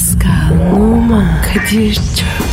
Pascal, Oman, Kadir çok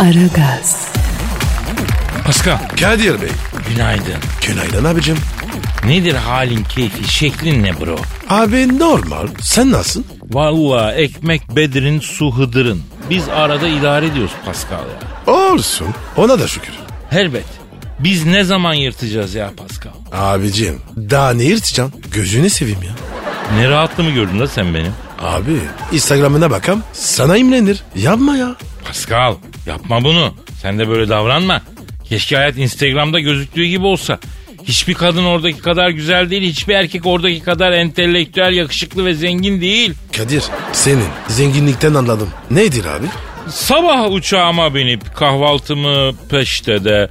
Aragaz, Pascal, Kadir Bey. günaydın. Günaydın abicim. Nedir halin, keyfi, şeklin ne bro? Abi normal. Sen nasılsın? Vallahi ekmek Bedir'in, su Hıdır'ın. Biz arada idare ediyoruz Pascal ya. Olsun. Ona da şükür. Elbet. Biz ne zaman yırtacağız ya Pascal? Abicim daha ne yırtacaksın? Gözünü seveyim ya. Ne rahatlığımı gördün da sen benim. Abi Instagram'ına bakam sana imrenir. Yapma ya. Pascal yapma bunu. Sen de böyle davranma. Keşke hayat Instagram'da gözüktüğü gibi olsa. Hiçbir kadın oradaki kadar güzel değil. Hiçbir erkek oradaki kadar entelektüel, yakışıklı ve zengin değil. Kadir senin zenginlikten anladım. Nedir abi? Sabah uçağıma binip kahvaltımı Peşte'de,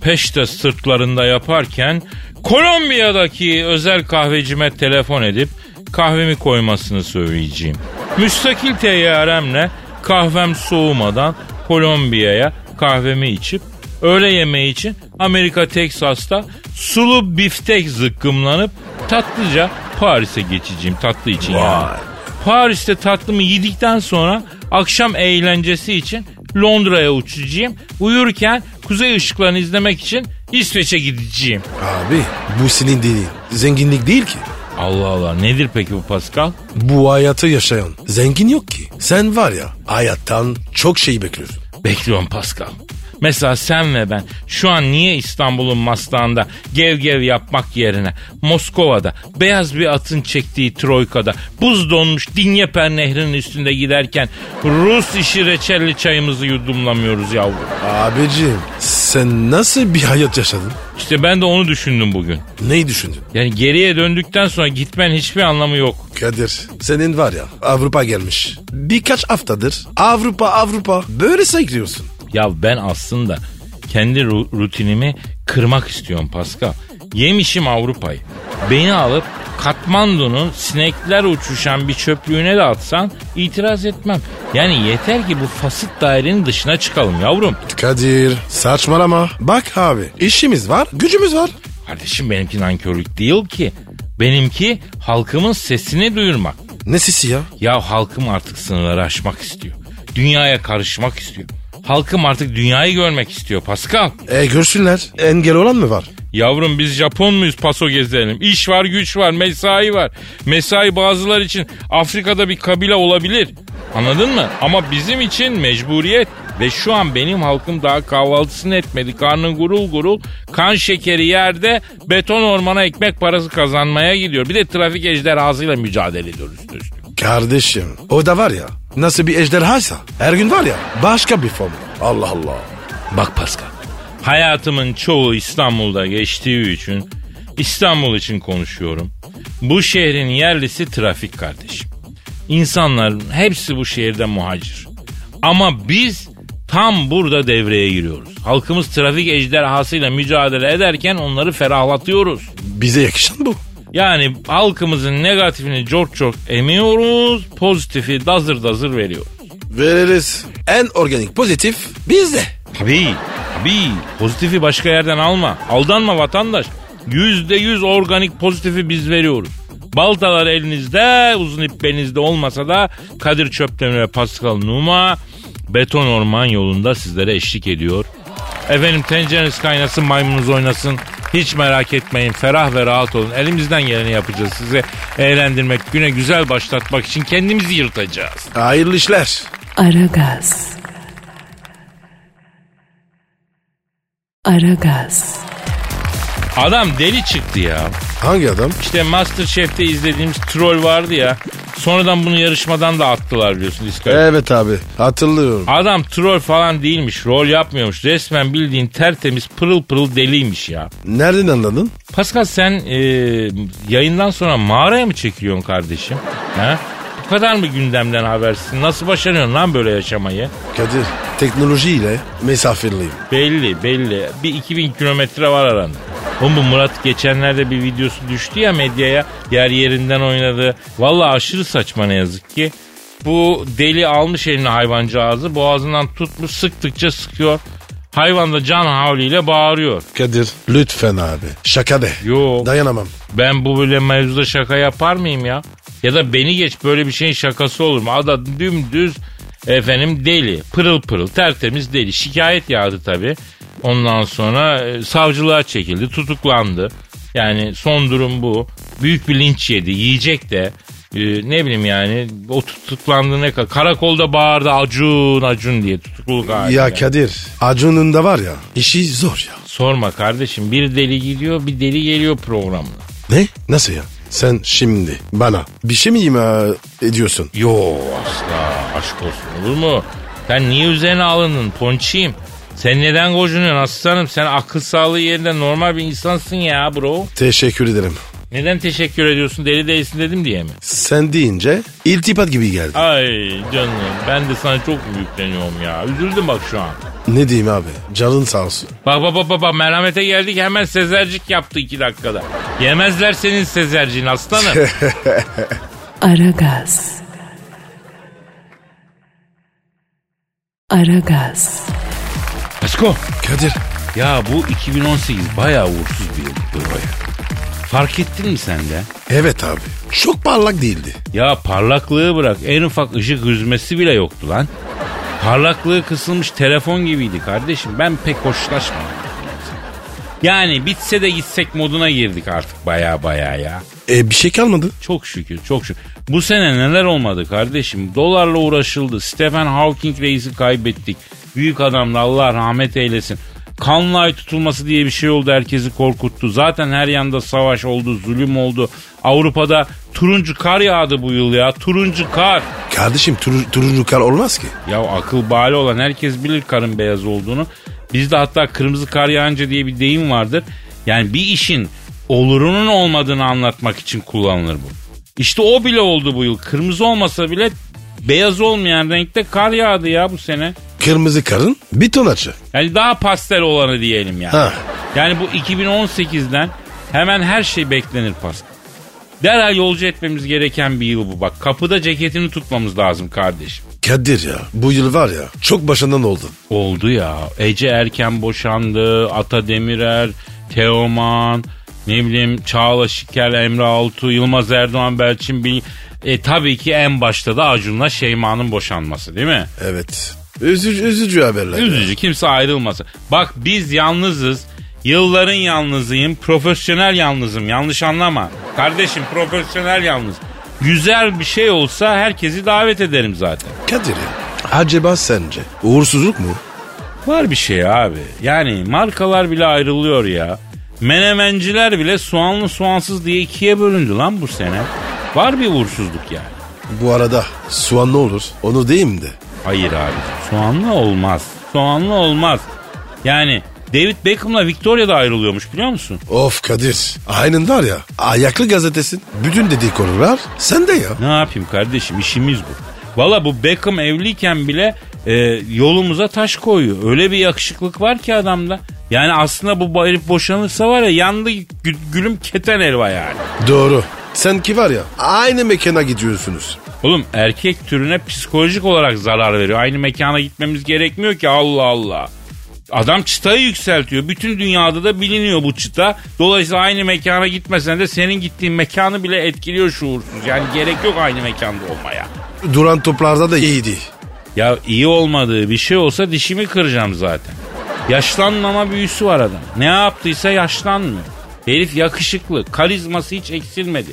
Peşte sırtlarında yaparken Kolombiya'daki özel kahvecime telefon edip kahvemi koymasını söyleyeceğim. Müstakil teyyaremle kahvem soğumadan Kolombiya'ya kahvemi içip öğle yemeği için Amerika Teksas'ta sulu biftek zıkkımlanıp tatlıca Paris'e geçeceğim tatlı için yani. Vay. Paris'te tatlımı yedikten sonra akşam eğlencesi için Londra'ya uçacağım. Uyurken kuzey ışıklarını izlemek için İsveç'e gideceğim. Abi bu senin dediğin zenginlik değil ki. Allah Allah nedir peki bu Pascal? Bu hayatı yaşayan zengin yok ki. Sen var ya hayattan çok şey bekliyorsun. Bekliyorum Pascal. Mesela sen ve ben şu an niye İstanbul'un maslağında gev gev yapmak yerine Moskova'da beyaz bir atın çektiği troykada buz donmuş Dinyeper nehrinin üstünde giderken Rus işi reçelli çayımızı yudumlamıyoruz yavrum. Abicim sen nasıl bir hayat yaşadın? İşte ben de onu düşündüm bugün. Neyi düşündün? Yani geriye döndükten sonra gitmen hiçbir anlamı yok. Kadir senin var ya Avrupa gelmiş. Birkaç haftadır Avrupa Avrupa böyle sayıklıyorsun. Ya ben aslında kendi ru- rutinimi kırmak istiyorum Pascal. Yemişim Avrupa'yı. Beni alıp Katmandu'nun sinekler uçuşan bir çöplüğüne de atsan itiraz etmem. Yani yeter ki bu fasit dairenin dışına çıkalım yavrum. Kadir saçmalama. Bak abi işimiz var gücümüz var. Kardeşim benimki nankörlük değil ki. Benimki halkımın sesini duyurmak. Ne sesi ya? Ya halkım artık sınırları aşmak istiyor. Dünyaya karışmak istiyor. Halkım artık dünyayı görmek istiyor Pascal. E görsünler. Engel olan mı var? Yavrum biz Japon muyuz paso gezelim? İş var güç var mesai var. Mesai bazılar için Afrika'da bir kabile olabilir. Anladın mı? Ama bizim için mecburiyet. Ve şu an benim halkım daha kahvaltısını etmedi. Karnı gurul gurul. Kan şekeri yerde beton ormana ekmek parası kazanmaya gidiyor. Bir de trafik ejderhasıyla mücadele ediyoruz üstüne üstlük. Kardeşim o da var ya nasıl bir ejderhaysa her gün var ya başka bir form. Allah Allah. Bak Pascal. Hayatımın çoğu İstanbul'da geçtiği için İstanbul için konuşuyorum. Bu şehrin yerlisi trafik kardeşim. İnsanların hepsi bu şehirde muhacir. Ama biz tam burada devreye giriyoruz. Halkımız trafik ejderhasıyla mücadele ederken onları ferahlatıyoruz. Bize yakışan bu. Yani halkımızın negatifini çok çok emiyoruz, pozitifi dazır dazır veriyoruz. Veririz. En organik pozitif bizde. Tabii, tabii. Pozitifi başka yerden alma. Aldanma vatandaş. Yüzde yüz organik pozitifi biz veriyoruz. Baltalar elinizde, uzun ip belinizde olmasa da Kadir Çöptemir ve Pascal Numa beton orman yolunda sizlere eşlik ediyor. Efendim tencereniz kaynasın, maymununuz oynasın. Hiç merak etmeyin, ferah ve rahat olun. Elimizden geleni yapacağız sizi eğlendirmek, güne güzel başlatmak için kendimizi yırtacağız. Hayırlı işler. Aragaz. Aragaz. Adam deli çıktı ya. Hangi adam? İşte Masterchef'te izlediğimiz troll vardı ya. Sonradan bunu yarışmadan da attılar biliyorsun diskalifiye. Evet abi hatırlıyorum. Adam troll falan değilmiş, rol yapmıyormuş. Resmen bildiğin tertemiz pırıl pırıl deliymiş ya. Nereden anladın? Pascal sen e, yayından sonra mağaraya mı çekiliyorsun kardeşim? Ha? Bu kadar mı gündemden habersin? Nasıl başarıyorsun lan böyle yaşamayı? Kadir teknolojiyle mesafeliyim. Belli belli. Bir 2000 kilometre var aranda. Oğlum bu Murat geçenlerde bir videosu düştü ya medyaya. Yer yerinden oynadı. Valla aşırı saçma ne yazık ki. Bu deli almış eline hayvancağızı boğazından tutmuş sıktıkça sıkıyor. Hayvan da can havliyle bağırıyor. Kadir lütfen abi. Şaka de. Yok. Dayanamam. Ben bu böyle mevzuda şaka yapar mıyım ya? Ya da beni geç böyle bir şeyin şakası olur mu? Adam dümdüz efendim deli. Pırıl pırıl tertemiz deli. Şikayet yağdı tabii. Ondan sonra e, savcılığa çekildi. Tutuklandı. Yani son durum bu. Büyük bir linç yedi. Yiyecek de. e, ne bileyim yani o tutuklandı ne kadar. Karakolda bağırdı Acun Acun diye tutukluluk halinde. Ya Kadir Acun'un da var ya işi zor ya. Sorma kardeşim bir deli gidiyor bir deli geliyor programına. Ne? Nasıl ya? Sen şimdi bana bir şey mi ima ediyorsun? Yo asla aşk olsun olur mu? Sen niye üzerine alındın ponçiyim? Sen neden gocunuyorsun aslanım? Sen akıl sağlığı yerinde normal bir insansın ya bro. Teşekkür ederim. Neden teşekkür ediyorsun? Deli değilsin dedim diye mi? Sen deyince iltifat gibi geldi. Ay canım ben de sana çok yükleniyorum ya. Üzüldüm bak şu an. Ne diyeyim abi? Canın sağ olsun. Bak bak bak bak, bak merhamete geldik hemen sezercik yaptı iki dakikada. Yemezler senin sezerciğin aslanım. Aragaz. Aragaz. Aşko Kadir ya bu 2018 bayağı uğursuz bir yıl ya. Fark ettin mi sen de? evet abi. Çok parlak değildi. Ya parlaklığı bırak en ufak ışık hüzmesi bile yoktu lan. Parlaklığı kısılmış telefon gibiydi kardeşim. Ben pek hoşlaşmadım. Yani bitse de gitsek moduna girdik artık baya baya ya. E bir şey kalmadı. Çok şükür çok şükür. Bu sene neler olmadı kardeşim? Dolarla uğraşıldı. Stephen Hawking reisi kaybettik. Büyük adamla Allah rahmet eylesin. Kanlı ay tutulması diye bir şey oldu herkesi korkuttu. Zaten her yanda savaş oldu, zulüm oldu. Avrupa'da turuncu kar yağdı bu yıl ya. Turuncu kar. Kardeşim tur, turuncu kar olmaz ki. Ya akıl bali olan herkes bilir karın beyaz olduğunu. Bizde hatta kırmızı kar yağınca diye bir deyim vardır. Yani bir işin olurunun olmadığını anlatmak için kullanılır bu. İşte o bile oldu bu yıl. Kırmızı olmasa bile beyaz olmayan renkte kar yağdı ya bu sene. Kırmızı karın bir ton açı. Yani daha pastel olanı diyelim yani. Ha. Yani bu 2018'den hemen her şey beklenir pastel. Derhal yolcu etmemiz gereken bir yıl bu bak. Kapıda ceketini tutmamız lazım kardeşim. Kadir ya bu yıl var ya çok başından oldu. Oldu ya. Ece erken boşandı. Ata Demirer, Teoman, ne bileyim Çağla Şikel, Emre Altuğ, Yılmaz Erdoğan, Belçin Bil... E tabii ki en başta da Acun'la Şeyma'nın boşanması değil mi? Evet. Üzücü, üzücü haberler. ya. Üzücü kimse ayrılmasın. Bak biz yalnızız. Yılların yalnızıyım. Profesyonel yalnızım. Yanlış anlama. Kardeşim profesyonel yalnız. Güzel bir şey olsa herkesi davet ederim zaten. Kadir acaba sence uğursuzluk mu? Var bir şey abi. Yani markalar bile ayrılıyor ya. Menemenciler bile soğanlı soğansız diye ikiye bölündü lan bu sene. Var bir uğursuzluk yani. Bu arada soğan ne olur onu diyeyim de. Hayır abi soğanlı olmaz. Soğanlı olmaz. Yani David Beckham'la Victoria da ayrılıyormuş biliyor musun? Of Kadir aynen var ya ayaklı gazetesin. Bütün dedikodular sende ya. Ne yapayım kardeşim işimiz bu. Valla bu Beckham evliyken bile e, yolumuza taş koyuyor. Öyle bir yakışıklık var ki adamda. Yani aslında bu herif boşanırsa var ya yandı gü- gülüm keten elva yani. Doğru. Sen ki var ya aynı mekana gidiyorsunuz. Oğlum erkek türüne psikolojik olarak zarar veriyor. Aynı mekana gitmemiz gerekmiyor ki Allah Allah. Adam çıtayı yükseltiyor. Bütün dünyada da biliniyor bu çıta. Dolayısıyla aynı mekana gitmesen de senin gittiğin mekanı bile etkiliyor şuursuz. Yani gerek yok aynı mekanda olmaya. Duran toplarda da iyiydi. Ya iyi olmadığı bir şey olsa dişimi kıracağım zaten. Yaşlanmama büyüsü var adam. Ne yaptıysa yaşlanmıyor. Herif yakışıklı. Karizması hiç eksilmedi.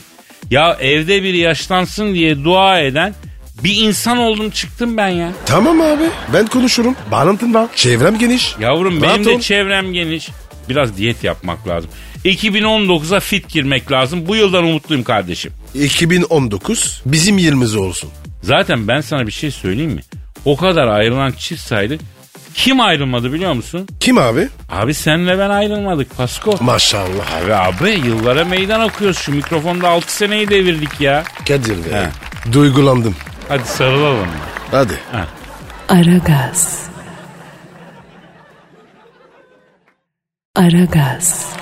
Ya evde biri yaşlansın diye dua eden bir insan oldum çıktım ben ya. Tamam abi ben konuşurum. Bağlantın var. Çevrem geniş. Yavrum Rahat benim de ol. çevrem geniş. Biraz diyet yapmak lazım. 2019'a fit girmek lazım. Bu yıldan umutluyum kardeşim. 2019 bizim yılımız olsun. Zaten ben sana bir şey söyleyeyim mi? O kadar ayrılan çift saydık. Kim ayrılmadı biliyor musun? Kim abi? Abi senle ben ayrılmadık Pasko. Maşallah. Abi abi yıllara meydan okuyoruz. Şu mikrofonda 6 seneyi devirdik ya. Kadir be. He. Duygulandım. Hadi sarılalım. Hadi. Aragaz. Aragaz.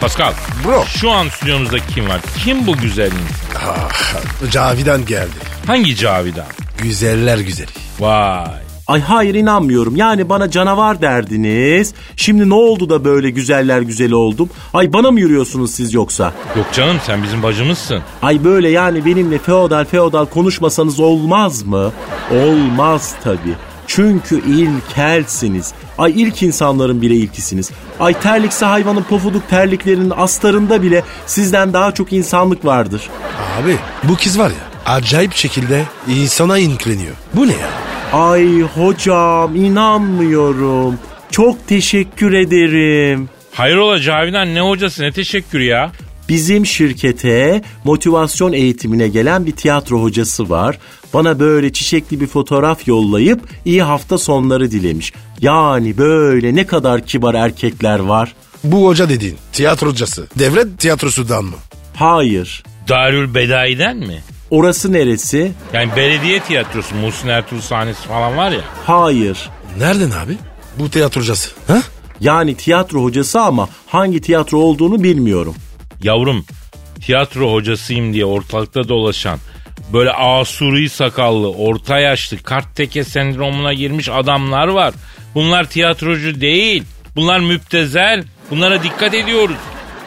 Pascal. Bro. Şu an stüdyomuzda kim var? Kim bu güzel insan? Ah, Cavidan geldi. Hangi Cavidan? Güzeller güzeli. Vay. Ay hayır inanmıyorum. Yani bana canavar derdiniz. Şimdi ne oldu da böyle güzeller güzeli oldum? Ay bana mı yürüyorsunuz siz yoksa? Yok canım sen bizim bacımızsın. Ay böyle yani benimle feodal feodal konuşmasanız olmaz mı? Olmaz tabii. Çünkü ilkelsiniz. Ay ilk insanların bile ilkisiniz. Ay terlikse hayvanın pofuduk terliklerinin astarında bile sizden daha çok insanlık vardır. Abi bu kız var ya acayip şekilde insana inkleniyor. Bu ne ya? Ay hocam inanmıyorum. Çok teşekkür ederim. Hayrola Cavidan ne hocası ne teşekkür ya. Bizim şirkete motivasyon eğitimine gelen bir tiyatro hocası var. Bana böyle çiçekli bir fotoğraf yollayıp iyi hafta sonları dilemiş. Yani böyle ne kadar kibar erkekler var. Bu hoca dediğin tiyatrocası. Devlet tiyatrosudan mı? Hayır. Darül Bedai'den mi? Orası neresi? Yani belediye tiyatrosu Muhsin Ertuğrul sahnesi falan var ya. Hayır. Nereden abi? Bu tiyatrocası. Ha? Yani tiyatro hocası ama hangi tiyatro olduğunu bilmiyorum. Yavrum tiyatro hocasıyım diye ortalıkta dolaşan böyle asuri sakallı, orta yaşlı, kart teke sendromuna girmiş adamlar var. Bunlar tiyatrocu değil. Bunlar müptezel. Bunlara dikkat ediyoruz.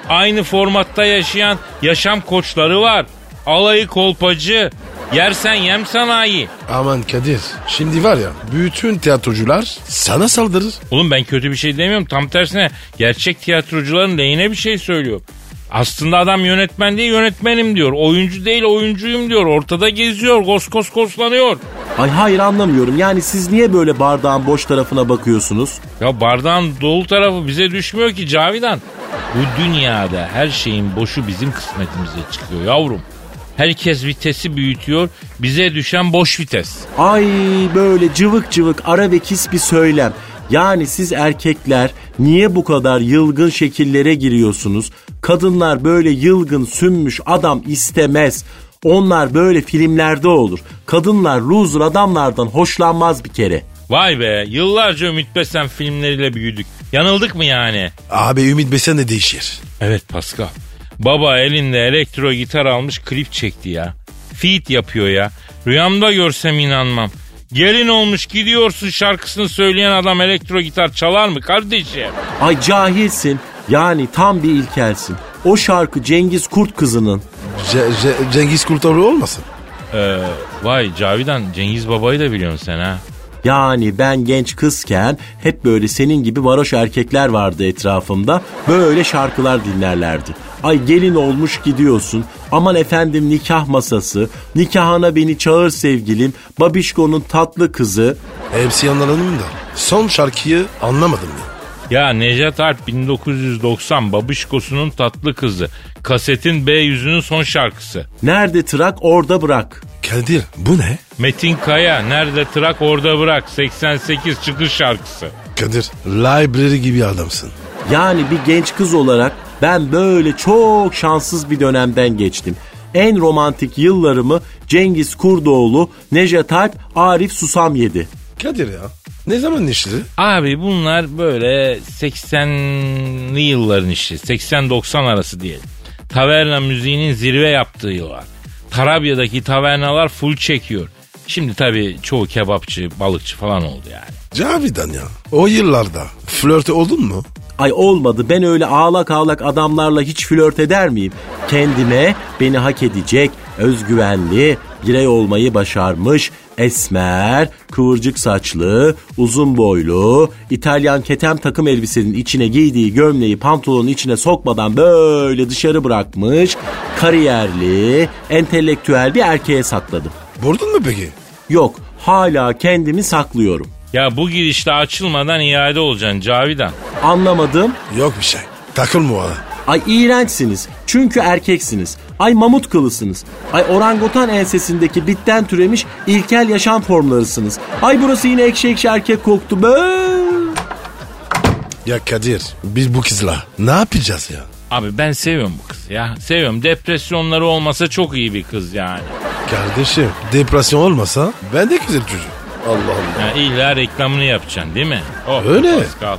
Aynı formatta yaşayan yaşam koçları var. Alayı kolpacı. Yersen yem sanayi. Aman Kadir. Şimdi var ya bütün tiyatrocular sana saldırır. Oğlum ben kötü bir şey demiyorum. Tam tersine gerçek tiyatrocuların lehine bir şey söylüyor. Aslında adam yönetmen değil yönetmenim diyor. Oyuncu değil oyuncuyum diyor. Ortada geziyor. Gos gos goslanıyor. Ay hayır anlamıyorum. Yani siz niye böyle bardağın boş tarafına bakıyorsunuz? Ya bardağın dolu tarafı bize düşmüyor ki Cavidan. Bu dünyada her şeyin boşu bizim kısmetimize çıkıyor yavrum. Herkes vitesi büyütüyor. Bize düşen boş vites. Ay böyle cıvık cıvık ara ve kis bir söylem. Yani siz erkekler niye bu kadar yılgın şekillere giriyorsunuz? Kadınlar böyle yılgın sünmüş adam istemez. Onlar böyle filmlerde olur. Kadınlar loser adamlardan hoşlanmaz bir kere. Vay be yıllarca Ümit Besen filmleriyle büyüdük. Yanıldık mı yani? Abi Ümit Besen de değişir. Evet Pascal. Baba elinde elektro gitar almış klip çekti ya. Feat yapıyor ya. Rüyamda görsem inanmam. Gelin olmuş gidiyorsun şarkısını söyleyen adam elektro gitar çalar mı kardeşim? Ay cahilsin. Yani tam bir ilkelsin. O şarkı Cengiz Kurt kızının. Ce- Ce- Cengiz Kurtoğlu olmasın? Ee, vay Cavidan Cengiz Baba'yı da biliyorsun sen ha. Yani ben genç kızken hep böyle senin gibi varoş erkekler vardı etrafımda. Böyle şarkılar dinlerlerdi. Ay gelin olmuş gidiyorsun. Aman efendim nikah masası. Nikahına beni çağır sevgilim. Babişko'nun tatlı kızı. Hepsi yanlarının da. Son şarkıyı anlamadım ya. Ya Nejat Alp 1990 Babişkosu'nun tatlı kızı. Kasetin B yüzünün son şarkısı. Nerede tırak orada bırak. Kadir bu ne? Metin Kaya nerede trak orada bırak 88 çıkış şarkısı. Kadir library gibi adamsın. Yani bir genç kız olarak ben böyle çok şanssız bir dönemden geçtim. En romantik yıllarımı Cengiz Kurdoğlu, Nejat Alp, Arif Susam yedi. Kadir ya ne zaman işleri? Abi bunlar böyle 80'li yılların işi. 80-90 arası diyelim. Taverna müziğinin zirve yaptığı yıllar. Tarabya'daki tavernalar full çekiyor. Şimdi tabii çoğu kebapçı, balıkçı falan oldu yani. Cavidan ya o yıllarda flört oldun mu? Ay olmadı ben öyle ağlak ağlak adamlarla hiç flört eder miyim? Kendime beni hak edecek, özgüvenli, birey olmayı başarmış, esmer, kıvırcık saçlı, uzun boylu, İtalyan ketem takım elbisenin içine giydiği gömleği pantolonun içine sokmadan böyle dışarı bırakmış, kariyerli, entelektüel bir erkeğe sakladım. Buldun mu peki? Yok, hala kendimi saklıyorum. Ya bu girişte açılmadan iade olacaksın Cavidan. Anlamadım. Yok bir şey. Takılma ona. Ay iğrençsiniz. Çünkü erkeksiniz. Ay mamut kılısınız. Ay orangutan ensesindeki bitten türemiş ilkel yaşam formlarısınız. Ay burası yine ekşi ekşi erkek koktu be. Ya Kadir biz bu kızla ne yapacağız ya? Abi ben seviyorum bu kızı ya. Seviyorum. Depresyonları olmasa çok iyi bir kız yani. Kardeşim depresyon olmasa ben de güzel çocuk. Allah Allah. Ha, illa reklamını yapacaksın değil mi? Oh, Öyle. Pascal.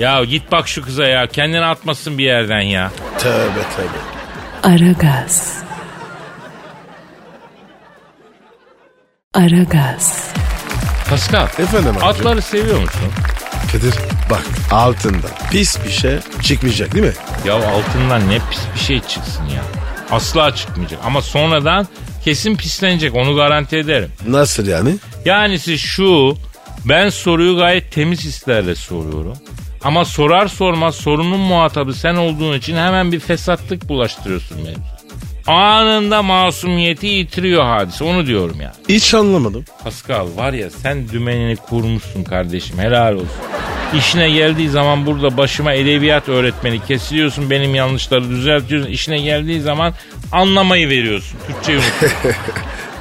Ya git bak şu kıza ya. Kendini atmasın bir yerden ya. Tövbe tövbe. Aragaz. Aragaz. Pascal. Efendim abi. Atları seviyor musun? Kadir bak altında pis bir şey çıkmayacak değil mi? Ya altından ne pis bir şey çıksın ya. Asla çıkmayacak. Ama sonradan kesin pislenecek. Onu garanti ederim. Nasıl yani? Yani siz şu ben soruyu gayet temiz hislerle soruyorum. Ama sorar sormaz sorunun muhatabı sen olduğun için hemen bir fesatlık bulaştırıyorsun mevzu. Anında masumiyeti yitiriyor hadise onu diyorum ya. Hiç anlamadım. Pascal var ya sen dümenini kurmuşsun kardeşim helal olsun. İşine geldiği zaman burada başıma edebiyat öğretmeni kesiliyorsun benim yanlışları düzeltiyorsun. İşine geldiği zaman anlamayı veriyorsun. Türkçeyi unutuyorsun.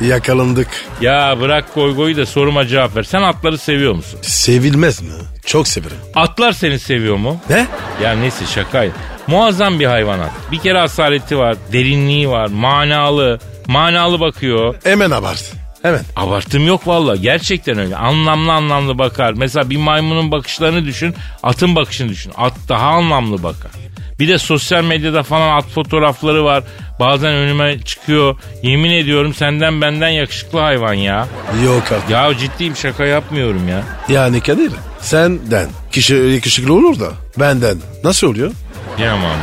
Yakalandık. ya bırak goy goyu da soruma cevap ver. Sen atları seviyor musun? Sevilmez mi? Çok severim. Atlar seni seviyor mu? Ne? Ya neyse şakaydı. Muazzam bir hayvanat. Bir kere asaleti var, derinliği var, manalı, manalı bakıyor. Hemen abart. Hemen. Abartım yok valla gerçekten öyle. Anlamlı anlamlı bakar. Mesela bir maymunun bakışlarını düşün, atın bakışını düşün. At daha anlamlı bakar. Bir de sosyal medyada falan at fotoğrafları var. Bazen önüme çıkıyor. Yemin ediyorum senden benden yakışıklı hayvan ya. Yok artık. Ya ciddiyim şaka yapmıyorum ya. Yani Kadir senden kişi yakışıklı olur da benden nasıl oluyor? Yaman.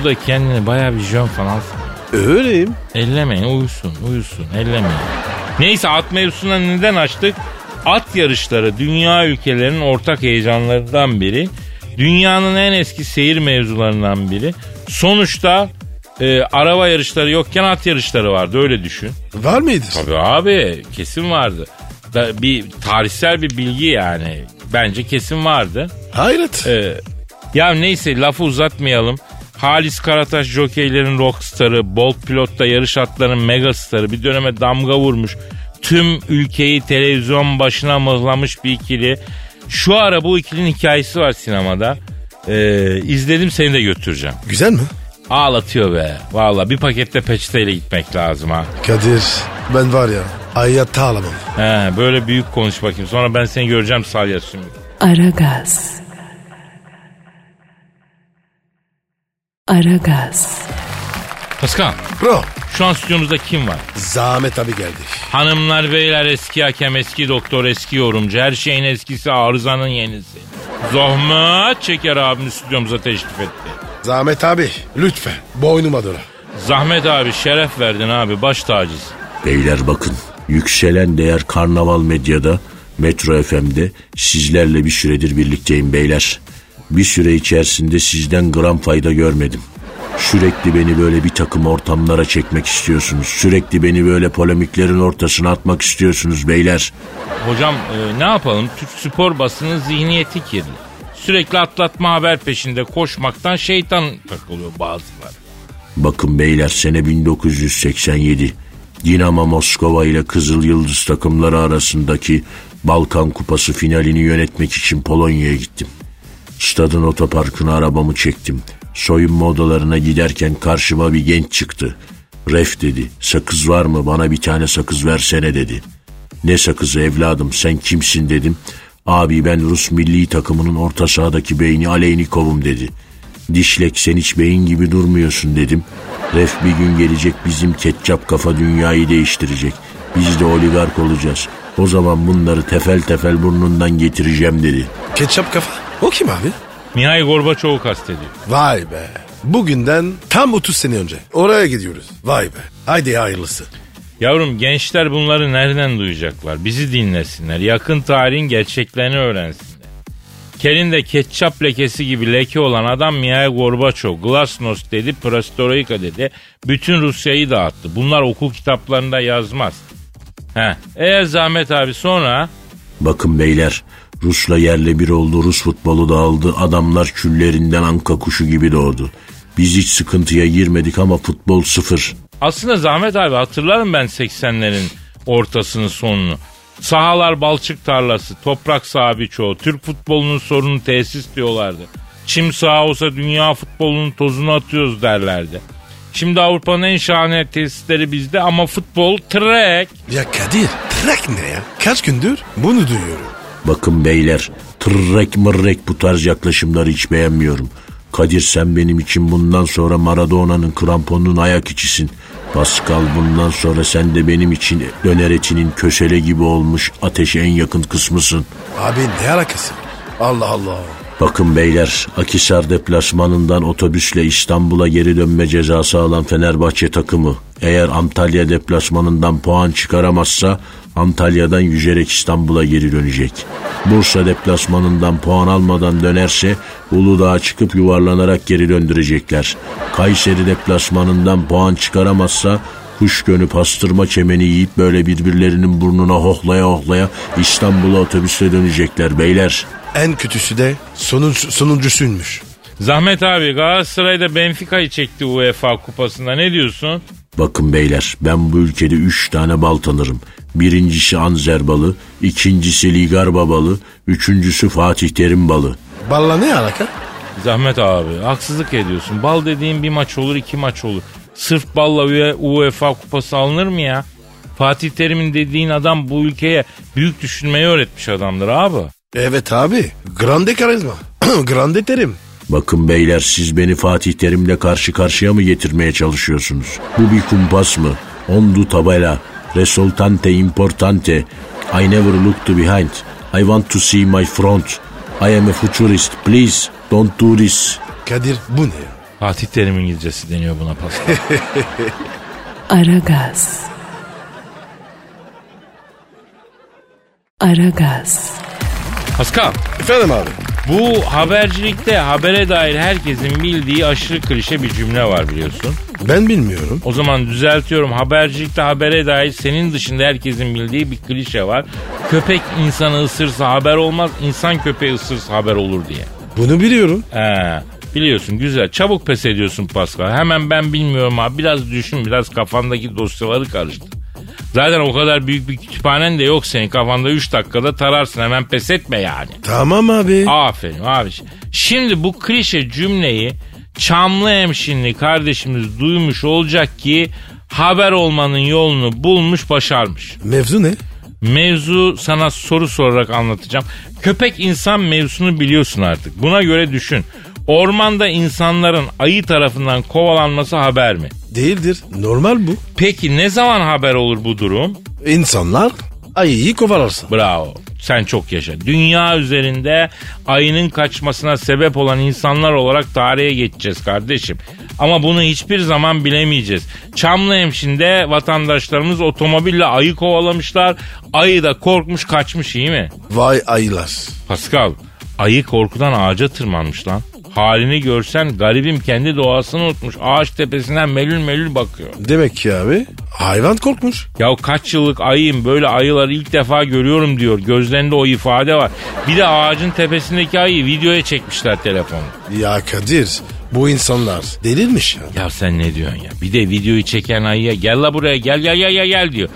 Bu da kendini baya bir jön falan. Öyleyim. Ellemeyin uyusun uyusun ellemeyin. Neyse at mevzusundan neden açtık? At yarışları dünya ülkelerinin ortak heyecanlarından biri. Dünyanın en eski seyir mevzularından biri. Sonuçta e, araba yarışları yokken at yarışları vardı öyle düşün. Var mıydı? Tabii abi kesin vardı. Da, bir tarihsel bir bilgi yani. Bence kesin vardı. Hayret. Ee, ya neyse lafı uzatmayalım. Halis Karataş jokeylerin rockstarı, Bolt Pilot'ta yarış atlarının megastarı bir döneme damga vurmuş. Tüm ülkeyi televizyon başına mıhlamış bir ikili. Şu ara bu ikilinin hikayesi var sinemada. Ee, izledim seni de götüreceğim. Güzel mi? Ağlatıyor be. Valla bir pakette peçeteyle gitmek lazım ha. Kadir ben var ya hayatta ağlamam. He, böyle büyük konuş bakayım. Sonra ben seni göreceğim salya sümük. Aragaz. Aragaz. Pascal Bro şu an stüdyomuzda kim var? zahmet abi geldi. Hanımlar beyler eski hakem eski doktor eski yorumcu her şeyin eskisi arızanın yenisi. Zahmet Çeker abimiz stüdyomuza teşrif etti. Zahmet abi lütfen boynuma dola. Zahmet abi şeref verdin abi baş taciz. Beyler bakın yükselen değer karnaval medyada Metro FM'de sizlerle bir süredir birlikteyim beyler. Bir süre içerisinde sizden gram fayda görmedim. Sürekli beni böyle bir takım ortamlara çekmek istiyorsunuz. Sürekli beni böyle polemiklerin ortasına atmak istiyorsunuz beyler. Hocam e, ne yapalım Türk spor basının zihniyeti kirli. Sürekli atlatma haber peşinde koşmaktan şeytan takılıyor bazıları. Bakın beyler sene 1987. Dinamo Moskova ile Kızıl Yıldız takımları arasındaki Balkan Kupası finalini yönetmek için Polonya'ya gittim. Stadın otoparkına arabamı çektim. Soyunma odalarına giderken karşıma bir genç çıktı. Ref dedi, sakız var mı bana bir tane sakız versene dedi. Ne sakızı evladım sen kimsin dedim. Abi ben Rus milli takımının orta sahadaki beyni Aleynikov'um dedi. Dişlek sen hiç beyin gibi durmuyorsun dedim. Ref bir gün gelecek bizim ketçap kafa dünyayı değiştirecek. Biz de oligark olacağız. O zaman bunları tefel tefel burnundan getireceğim dedi. Ketçap kafa. O kim abi? Mihail Gorbaçov'u kastediyor. Vay be. Bugünden tam 30 sene önce. Oraya gidiyoruz. Vay be. Haydi hayırlısı. Yavrum gençler bunları nereden duyacaklar? Bizi dinlesinler. Yakın tarihin gerçeklerini öğrensinler. Kelinde ketçap lekesi gibi leke olan adam Mihail Gorbaçov, Glasnost dedi, Perestroika dedi. Bütün Rusya'yı dağıttı. Bunlar okul kitaplarında yazmaz. He. Eğer zahmet abi sonra Bakın beyler Rus'la yerle bir oldu Rus futbolu dağıldı adamlar küllerinden anka kuşu gibi doğdu. Biz hiç sıkıntıya girmedik ama futbol sıfır. aslında zahmet abi hatırlarım ben 80'lerin ortasını sonunu. Sahalar balçık tarlası, toprak saha birçoğu. Türk futbolunun sorunu tesis diyorlardı. Çim saha olsa dünya futbolunun tozunu atıyoruz derlerdi. Şimdi Avrupa'nın en şahane tesisleri bizde ama futbol trek. Ya Kadir trak ne ya? Kaç gündür bunu duyuyorum. Bakın beyler tırrek mırrek bu tarz yaklaşımları hiç beğenmiyorum. Kadir sen benim için bundan sonra Maradona'nın kramponunun ayak içisin. Pascal bundan sonra sen de benim için döner etinin kösele gibi olmuş ateşe en yakın kısmısın. Abi ne alakası? Allah Allah. Bakın beyler Akisar deplasmanından otobüsle İstanbul'a geri dönme cezası alan Fenerbahçe takımı eğer Antalya deplasmanından puan çıkaramazsa Antalya'dan yüzerek İstanbul'a geri dönecek. Bursa deplasmanından puan almadan dönerse Uludağ'a çıkıp yuvarlanarak geri döndürecekler. Kayseri deplasmanından puan çıkaramazsa kuş gönü pastırma çemeni yiyip böyle birbirlerinin burnuna hohlaya hohlaya İstanbul'a otobüsle dönecekler beyler. En kötüsü de sonun, sonuncusuymuş. Zahmet abi Galatasaray'da Benfica'yı çekti UEFA kupasında ne diyorsun? Bakın beyler ben bu ülkede üç tane bal tanırım. Birincisi Anzer balı, ikincisi Ligarba balı, üçüncüsü Fatih Terim balı. Balla ne alaka? Zahmet abi haksızlık ediyorsun. Bal dediğin bir maç olur iki maç olur. Sırf balla UE- UEFA kupası alınır mı ya? Fatih Terim'in dediğin adam bu ülkeye büyük düşünmeyi öğretmiş adamdır abi. Evet abi. Grande karizma. Grande terim. Bakın beyler siz beni Fatih Terim'le karşı karşıya mı getirmeye çalışıyorsunuz? Bu bir kumpas mı? Ondu tabela. Resultante importante. I never looked behind. I want to see my front. I am a futurist. Please don't do this. Kadir bu ne ya? Fatih Terim İngilizcesi deniyor buna Pascal. Aragaz. Aragaz. Pascal Efendim abi. bu habercilikte habere dair herkesin bildiği aşırı klişe bir cümle var biliyorsun. Ben bilmiyorum. O zaman düzeltiyorum. Habercilikte habere dair senin dışında herkesin bildiği bir klişe var. Köpek insanı ısırsa haber olmaz, insan köpeği ısırsa haber olur diye. Bunu biliyorum. He, biliyorsun güzel. Çabuk pes ediyorsun Pascal. Hemen ben bilmiyorum abi. Biraz düşün, biraz kafandaki dosyaları karıştır. Zaten o kadar büyük bir kütüphanen de yok senin. Kafanda 3 dakikada tararsın. Hemen pes etme yani. Tamam abi. Aferin abi. Şimdi bu klişe cümleyi Çamlı Hemşinli kardeşimiz duymuş olacak ki haber olmanın yolunu bulmuş başarmış. Mevzu ne? Mevzu sana soru sorarak anlatacağım. Köpek insan mevzusunu biliyorsun artık. Buna göre düşün. Ormanda insanların ayı tarafından kovalanması haber mi? Değildir. Normal bu. Peki ne zaman haber olur bu durum? İnsanlar ayıyı kovalarsın. Bravo. Sen çok yaşa. Dünya üzerinde ayının kaçmasına sebep olan insanlar olarak tarihe geçeceğiz kardeşim. Ama bunu hiçbir zaman bilemeyeceğiz. Çamlıhemşin'de vatandaşlarımız otomobille ayı kovalamışlar. Ayı da korkmuş kaçmış iyi mi? Vay ayılar. Pascal, ayı korkudan ağaca tırmanmış lan. Halini görsen garibim kendi doğasını unutmuş. Ağaç tepesinden melül melül bakıyor. Demek ki abi hayvan korkmuş. Ya kaç yıllık ayıyım böyle ayıları ilk defa görüyorum diyor. Gözlerinde o ifade var. Bir de ağacın tepesindeki ayıyı videoya çekmişler telefonu. Ya Kadir bu insanlar delirmiş ya. Ya sen ne diyorsun ya? Bir de videoyu çeken ayıya gel la buraya gel gel gel gel gel diyor.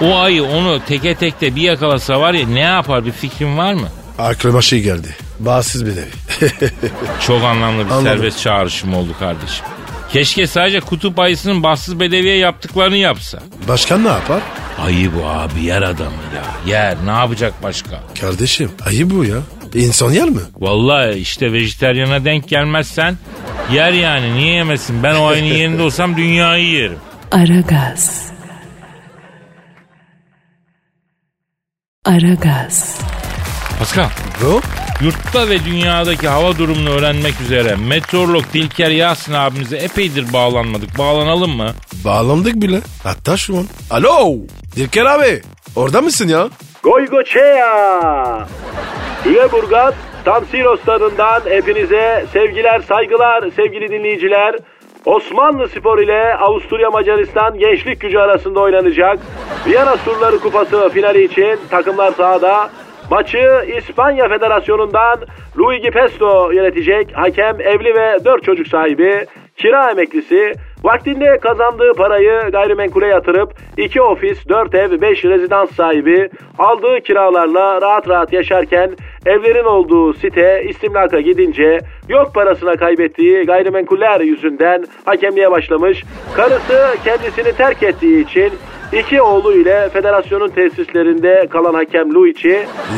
O ayı onu teke tekte bir yakalasa var ya ne yapar bir fikrin var mı? Aklıma şey geldi. Bağımsız bir nevi. Çok anlamlı bir Anladım. serbest çağrışım oldu kardeşim. Keşke sadece kutup ayısının bahtsız bedeviye yaptıklarını yapsa. Başkan ne yapar? Ayı bu abi yer adamı ya. Yer ne yapacak başka? Kardeşim ayı bu ya. İnsan yer mi? Vallahi işte vejetaryana denk gelmezsen yer yani niye yemesin? Ben o ayının yerinde olsam dünyayı yerim. Aragaz. Aragaz. Pascal, Bro? yurtta ve dünyadaki hava durumunu öğrenmek üzere meteorolog Dilker Yasin abimize epeydir bağlanmadık. Bağlanalım mı? Bağlandık bile. Hatta şu an. Alo. Dilker abi. Orada mısın ya? Goygoçea! Lüleburgaz Tam Siroslarından hepinize sevgiler, saygılar sevgili dinleyiciler. Osmanlı Spor ile Avusturya Macaristan gençlik gücü arasında oynanacak. Viyana Surları Kupası finali için takımlar sahada. Maçı İspanya Federasyonu'ndan Luigi Pesto yönetecek. Hakem evli ve 4 çocuk sahibi. Kira emeklisi. Vaktinde kazandığı parayı gayrimenkule yatırıp 2 ofis, 4 ev, 5 rezidans sahibi aldığı kiralarla rahat rahat yaşarken evlerin olduğu site istimlaka gidince yok parasına kaybettiği gayrimenkuller yüzünden hakemliğe başlamış. Karısı kendisini terk ettiği için iki oğlu ile federasyonun tesislerinde kalan hakem Luici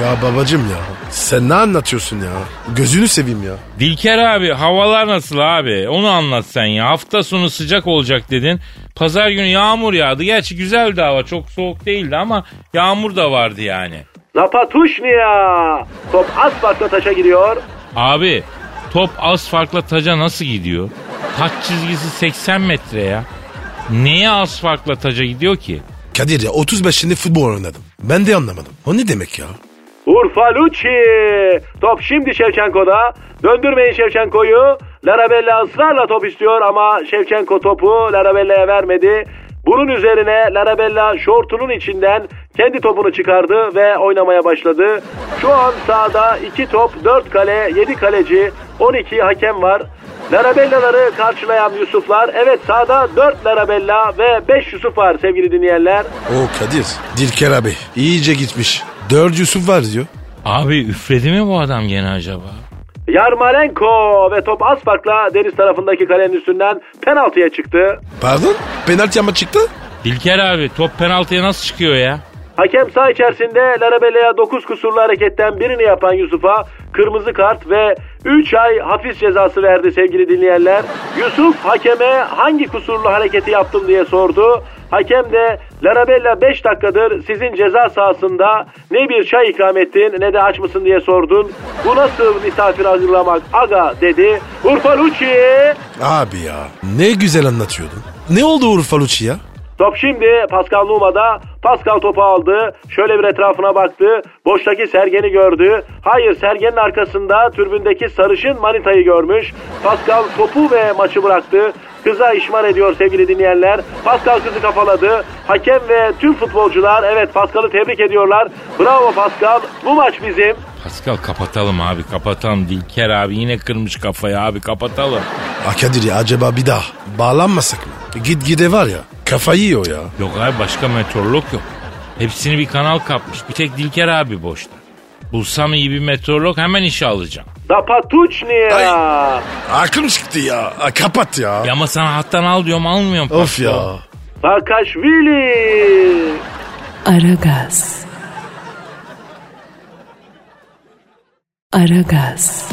Ya babacım ya sen ne anlatıyorsun ya? Gözünü seveyim ya. Dilker abi havalar nasıl abi? Onu anlat sen ya. Hafta sonu sıcak olacak dedin. Pazar günü yağmur yağdı. Gerçi güzeldi hava. Çok soğuk değildi ama yağmur da vardı yani. Zapatuşnia. Top asfaltla taşa gidiyor. Abi top az farkla taca nasıl gidiyor? Taç çizgisi 80 metre ya. Neye az farkla taca gidiyor ki? Kadir ya 35 yılında futbol oynadım. Ben de anlamadım. O ne demek ya? Urfalucci. Top şimdi Şevçenko'da. Döndürmeyin Şevçenko'yu. Larabella ısrarla top istiyor ama Şevçenko topu Larabella'ya vermedi. Bunun üzerine Larabella şortunun içinden kendi topunu çıkardı ve oynamaya başladı. Şu an sahada 2 top, 4 kale, 7 kaleci, 12 hakem var. Larabella'ları karşılayan Yusuflar. Evet sahada 4 Larabella ve 5 Yusuf var sevgili dinleyenler. O Kadir. Dilker abi iyice gitmiş. Dört Yusuf var diyor. Abi üfledi mi bu adam gene acaba? Yarmolenko ve top az farkla deniz tarafındaki kalenin üstünden penaltıya çıktı. Pardon? Penaltı ama çıktı. Dilker abi top penaltıya nasıl çıkıyor ya? Hakem saha içerisinde Larabella'ya 9 kusurlu hareketten birini yapan Yusuf'a kırmızı kart ve 3 ay hapis cezası verdi sevgili dinleyenler. Yusuf hakeme hangi kusurlu hareketi yaptım diye sordu. Hakem de Larabella 5 dakikadır sizin ceza sahasında ne bir çay ikram ettin ne de aç mısın diye sordun. Bu nasıl misafir hazırlamak aga dedi. Urfalucci Abi ya ne güzel anlatıyordun. Ne oldu Urfalucci ya? Top şimdi Pascal Numa'da. Pascal topu aldı. Şöyle bir etrafına baktı. Boştaki Sergen'i gördü. Hayır Sergen'in arkasında türbündeki sarışın Manita'yı görmüş. Pascal topu ve maçı bıraktı. Kıza işmar ediyor sevgili dinleyenler. Pascal kızı kafaladı. Hakem ve tüm futbolcular evet Pascal'ı tebrik ediyorlar. Bravo Pascal. Bu maç bizim. Pascal kapatalım abi kapatalım. Dilker abi yine kırmış kafayı abi kapatalım. Ha Kadir ya acaba bir daha bağlanmasak mı? Git gide var ya kafayı yiyor ya. Yok abi başka meteorolog yok. Hepsini bir kanal kapmış. Bir tek Dilker abi boşta. Bulsam iyi bir meteorolog hemen işe alacağım. Zapatuchnia. Aklım çıktı ya. Ha, kapat ya. Ya ama sana hattan al diyorum almıyorum. Of Pascal. ya. Saakashvili. Aragaz. Aragaz.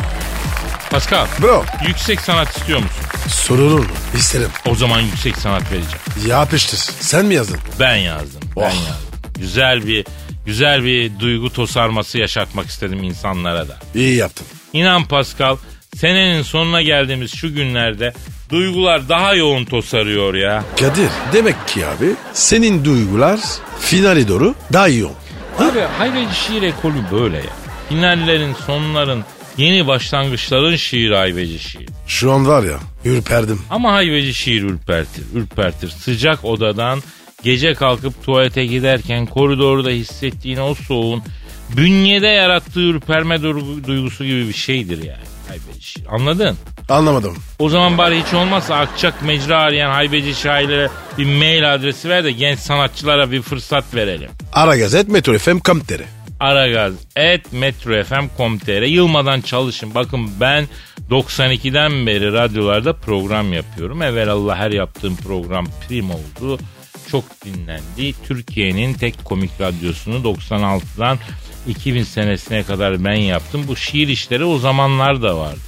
Pascal Bro yüksek sanat istiyor musun? sorulur mu? İsterim. O zaman yüksek sanat vereceğim. Yapıştır. Sen mi yazdın? Ben yazdım. Ben Oh. yazdım. Güzel bir güzel bir duygu tosarması yaşatmak istedim insanlara da. İyi yaptın. İnan Pascal senenin sonuna geldiğimiz şu günlerde duygular daha yoğun tosarıyor ya. Kadir demek ki abi senin duygular finale doğru daha ol. Abi hayveci şiir ekolü böyle ya. Finallerin, sonların, yeni başlangıçların şiir hayveci şiir. Şu an var ya ürperdim. Ama hayveci şiir ürpertir, ürpertir. Sıcak odadan gece kalkıp tuvalete giderken koridorda hissettiğin o soğuğun bünyede yarattığı ürperme duygu- duygusu gibi bir şeydir yani hayveci şiir. Anladın? Anlamadım. O zaman bari hiç olmazsa akçak mecra arayan haybeci şairlere bir mail adresi ver de genç sanatçılara bir fırsat verelim. Ara Gazet Metro FM Kamtere. Aragaz et metrofm.com.tr Yılmadan çalışın. Bakın ben 92'den beri radyolarda program yapıyorum. Evvelallah her yaptığım program prim oldu. Çok dinlendi. Türkiye'nin tek komik radyosunu 96'dan 2000 senesine kadar ben yaptım. Bu şiir işleri o zamanlar da vardı.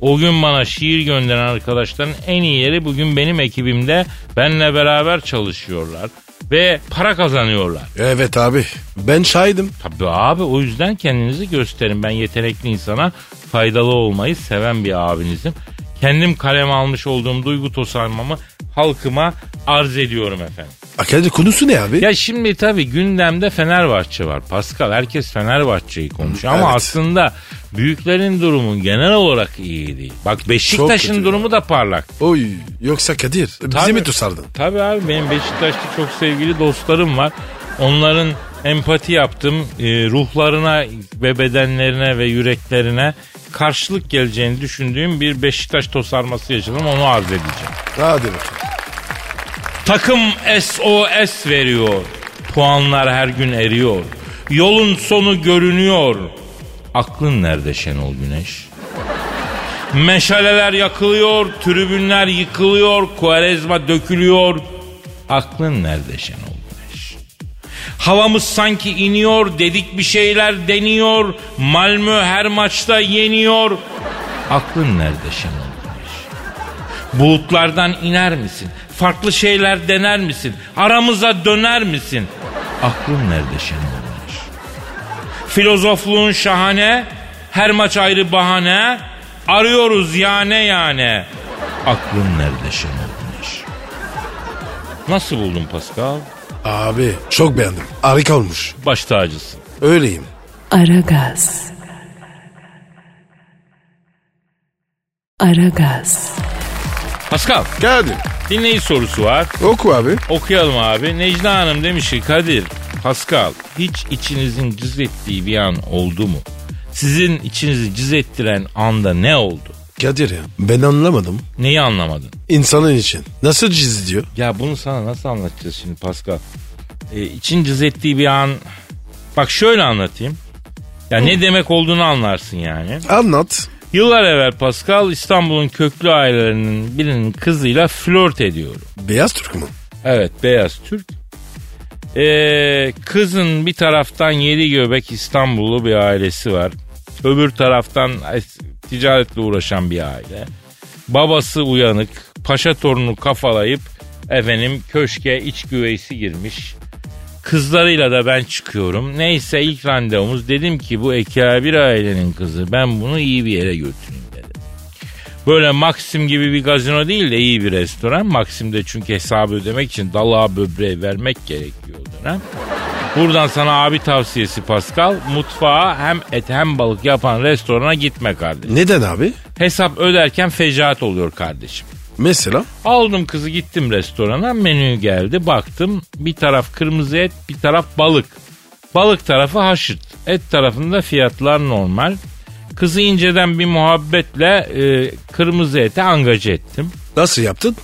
O gün bana şiir gönderen arkadaşların en iyileri bugün benim ekibimde benle beraber çalışıyorlar ve para kazanıyorlar. Evet abi ben şahidim. Tabii abi o yüzden kendinizi gösterin. Ben yetenekli insana faydalı olmayı seven bir abinizim. Kendim kalem almış olduğum duygu tosarmamı halkıma arz ediyorum efendim. Ha, Kadir konusu ne abi? Ya şimdi tabii gündemde Fenerbahçe var. Pascal herkes Fenerbahçe'yi konuşuyor ama Evet. aslında büyüklerin durumu genel olarak iyi değil. Bak Beşiktaş'ın durumu da parlak. Oy yoksa Kadir bizi Tabii. mi tutsardın? Tabii abi benim Beşiktaş'ta çok sevgili dostlarım var. Onların empati yaptım. Ee, ruhlarına ve bedenlerine ve yüreklerine karşılık geleceğini düşündüğüm bir Beşiktaş tosarması yaşadım. Onu arz edeceğim. Hadi bakayım. Takım SOS veriyor. Puanlar her gün eriyor. Yolun sonu görünüyor. Aklın nerede Şenol Güneş? Meşaleler yakılıyor, tribünler yıkılıyor, kuarezma dökülüyor. Aklın nerede Şenol? Havamız sanki iniyor, dedik bir şeyler deniyor. Malmö her maçta yeniyor. Aklın nerede Güneş? Bulutlardan iner misin? Farklı şeyler dener misin? Aramıza döner misin? Aklın nerede Şenol Güneş? Filozofluğun şahane, her maç ayrı bahane. Arıyoruz yane yane. Aklın nerede Şenol Güneş? Nasıl buldun Pascal? Abi çok beğendim. Harika olmuş. Baş tacısın. Öyleyim. Aragaz. Aragaz. Pascal Geldim. dinleyici sorusu var. Oku abi. Okuyalım abi. Necla Hanım demiş ki Kadir, Pascal hiç içinizin cız ettiği bir an oldu mu? Sizin içinizi cız ettiren anda ne oldu? Kadir ya ben anlamadım. Neyi anlamadın? İnsanın için. Nasıl ciz diyor? Ya bunu sana nasıl anlatacağız şimdi Pascal? Ee, için cız ettiği bir an... Bak şöyle anlatayım. Ya ne demek olduğunu anlarsın yani. Anlat. Yıllar evvel Pascal İstanbul'un köklü ailelerinin birinin kızıyla flört ediyorum. Beyaz Türk mü? Evet beyaz Türk. Ee, kızın bir taraftan yedi göbek İstanbullu bir ailesi var. Öbür taraftan ticaretle uğraşan bir aile. Babası uyanık, paşa torunu kafalayıp efendim köşke iç güveysi girmiş. Kızlarıyla da ben çıkıyorum. Neyse ilk randevumuz dedim ki bu ekabir ailenin kızı. Ben bunu iyi bir yere götüreyim. Böyle Maxim gibi bir gazino değil de iyi bir restoran. Maxim'de çünkü hesabı ödemek için dalağa böbreği vermek gerekiyor o dönem. Buradan sana abi tavsiyesi Pascal. Mutfağa hem et hem balık yapan restorana gitme kardeşim. Neden abi? Hesap öderken fecaat oluyor kardeşim. Mesela? Aldım kızı gittim restorana menü geldi baktım bir taraf kırmızı et bir taraf balık. Balık tarafı haşırt et tarafında fiyatlar normal. Kızı inceden bir muhabbetle e, kırmızı ete angaja ettim. Nasıl yaptın?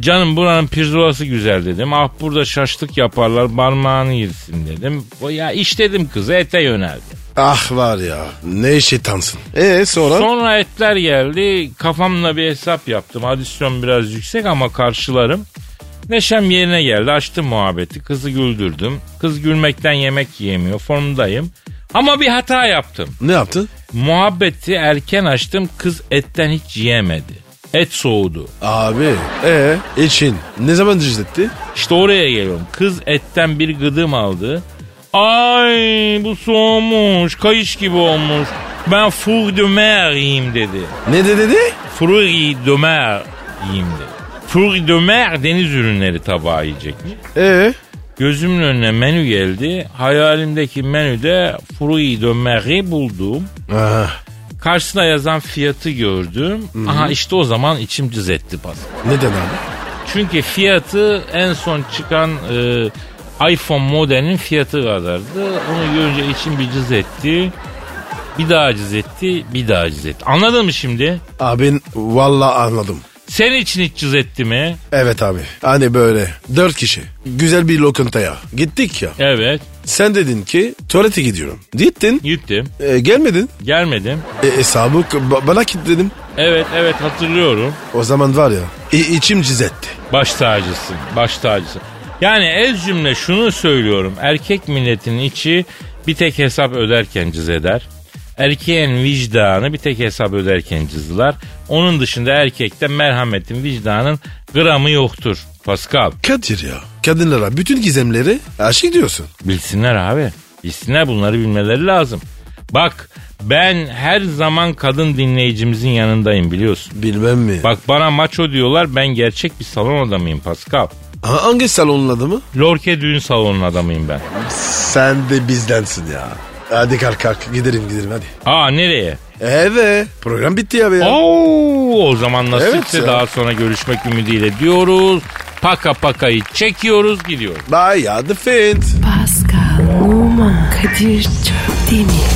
Canım buranın pirzolası güzel dedim. Ah burada şaşlık yaparlar parmağını yersin dedim. O ya iş dedim kızı ete yöneldi. Ah var ya ne şeytansın. E sonra? Sonra etler geldi. Kafamla bir hesap yaptım. Adisyon biraz yüksek ama karşılarım. Neşem yerine geldi. Açtım muhabbeti. Kızı güldürdüm. Kız gülmekten yemek yiyemiyor. Formdayım. Ama bir hata yaptım. ne yaptın? Muhabbeti erken açtım. Kız etten hiç yiyemedi. Et soğudu. Abi e için ne zaman ciz etti? İşte oraya geliyorum. Kız etten bir gıdım aldı. Ay bu soğumuş. Kayış gibi olmuş. Ben four de mer yiyeyim dedi. Ne de dedi? Fruit de mer yiyeyim dedi. Fruit de mer deniz ürünleri tabağı yiyecekmiş. E Gözümün önüne menü geldi. Hayalimdeki menüde fruit de mer'i buldum. Aha, Karşısına yazan fiyatı gördüm. Aha işte o zaman içim cız etti pas. neden abi? Çünkü fiyatı en son çıkan e, iPhone modelinin fiyatı kadardı. Onu görünce içim bir cız etti. Bir daha cız etti, bir daha cız etti. Anladın mı şimdi? Abi valla anladım. Senin için hiç etti mi? Evet abi. Hani böyle dört kişi. Güzel bir lokantaya. Gittik ya. Evet, Sen dedin ki tuvalete gidiyorum. Gittin. gittim. E, gelmedin. Gelmedim. E, hesabı ba- bana kilitledim. Evet, evet hatırlıyorum. O zaman var ya i- içim ciz etti. Baş tacısın, baş tacısın. Yani ez cümle şunu söylüyorum. Erkek milletinin içi bir tek hesap öderken cız eder. Erkeğin vicdanı bir tek hesap öderken cızlar. Onun dışında erkekte merhametin, vicdanın gramı yoktur. Pascal. Kadir ya. Kadınlara bütün gizemleri aşık diyorsun. Bilsinler abi. Bilsinler bunları bilmeleri lazım. Bak ben her zaman kadın dinleyicimizin yanındayım biliyorsun. Bilmem mi? Bak bana maço diyorlar ben gerçek bir salon adamıyım Pascal. Ha, hangi salonun adamı? Lorke düğün salonunun adamıyım ben. Sen de bizdensin ya. Hadi kalk kalk gidelim gidelim hadi. Aa nereye? Evet program bitti abi ya. Oo, o zaman nasipse Evet ya. daha sonra görüşmek ümidiyle diyoruz. Paka pakayı çekiyoruz gidiyoruz. Bye ya the. Pascal, Oman, Kadir çok değil mi?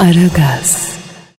Aragaz.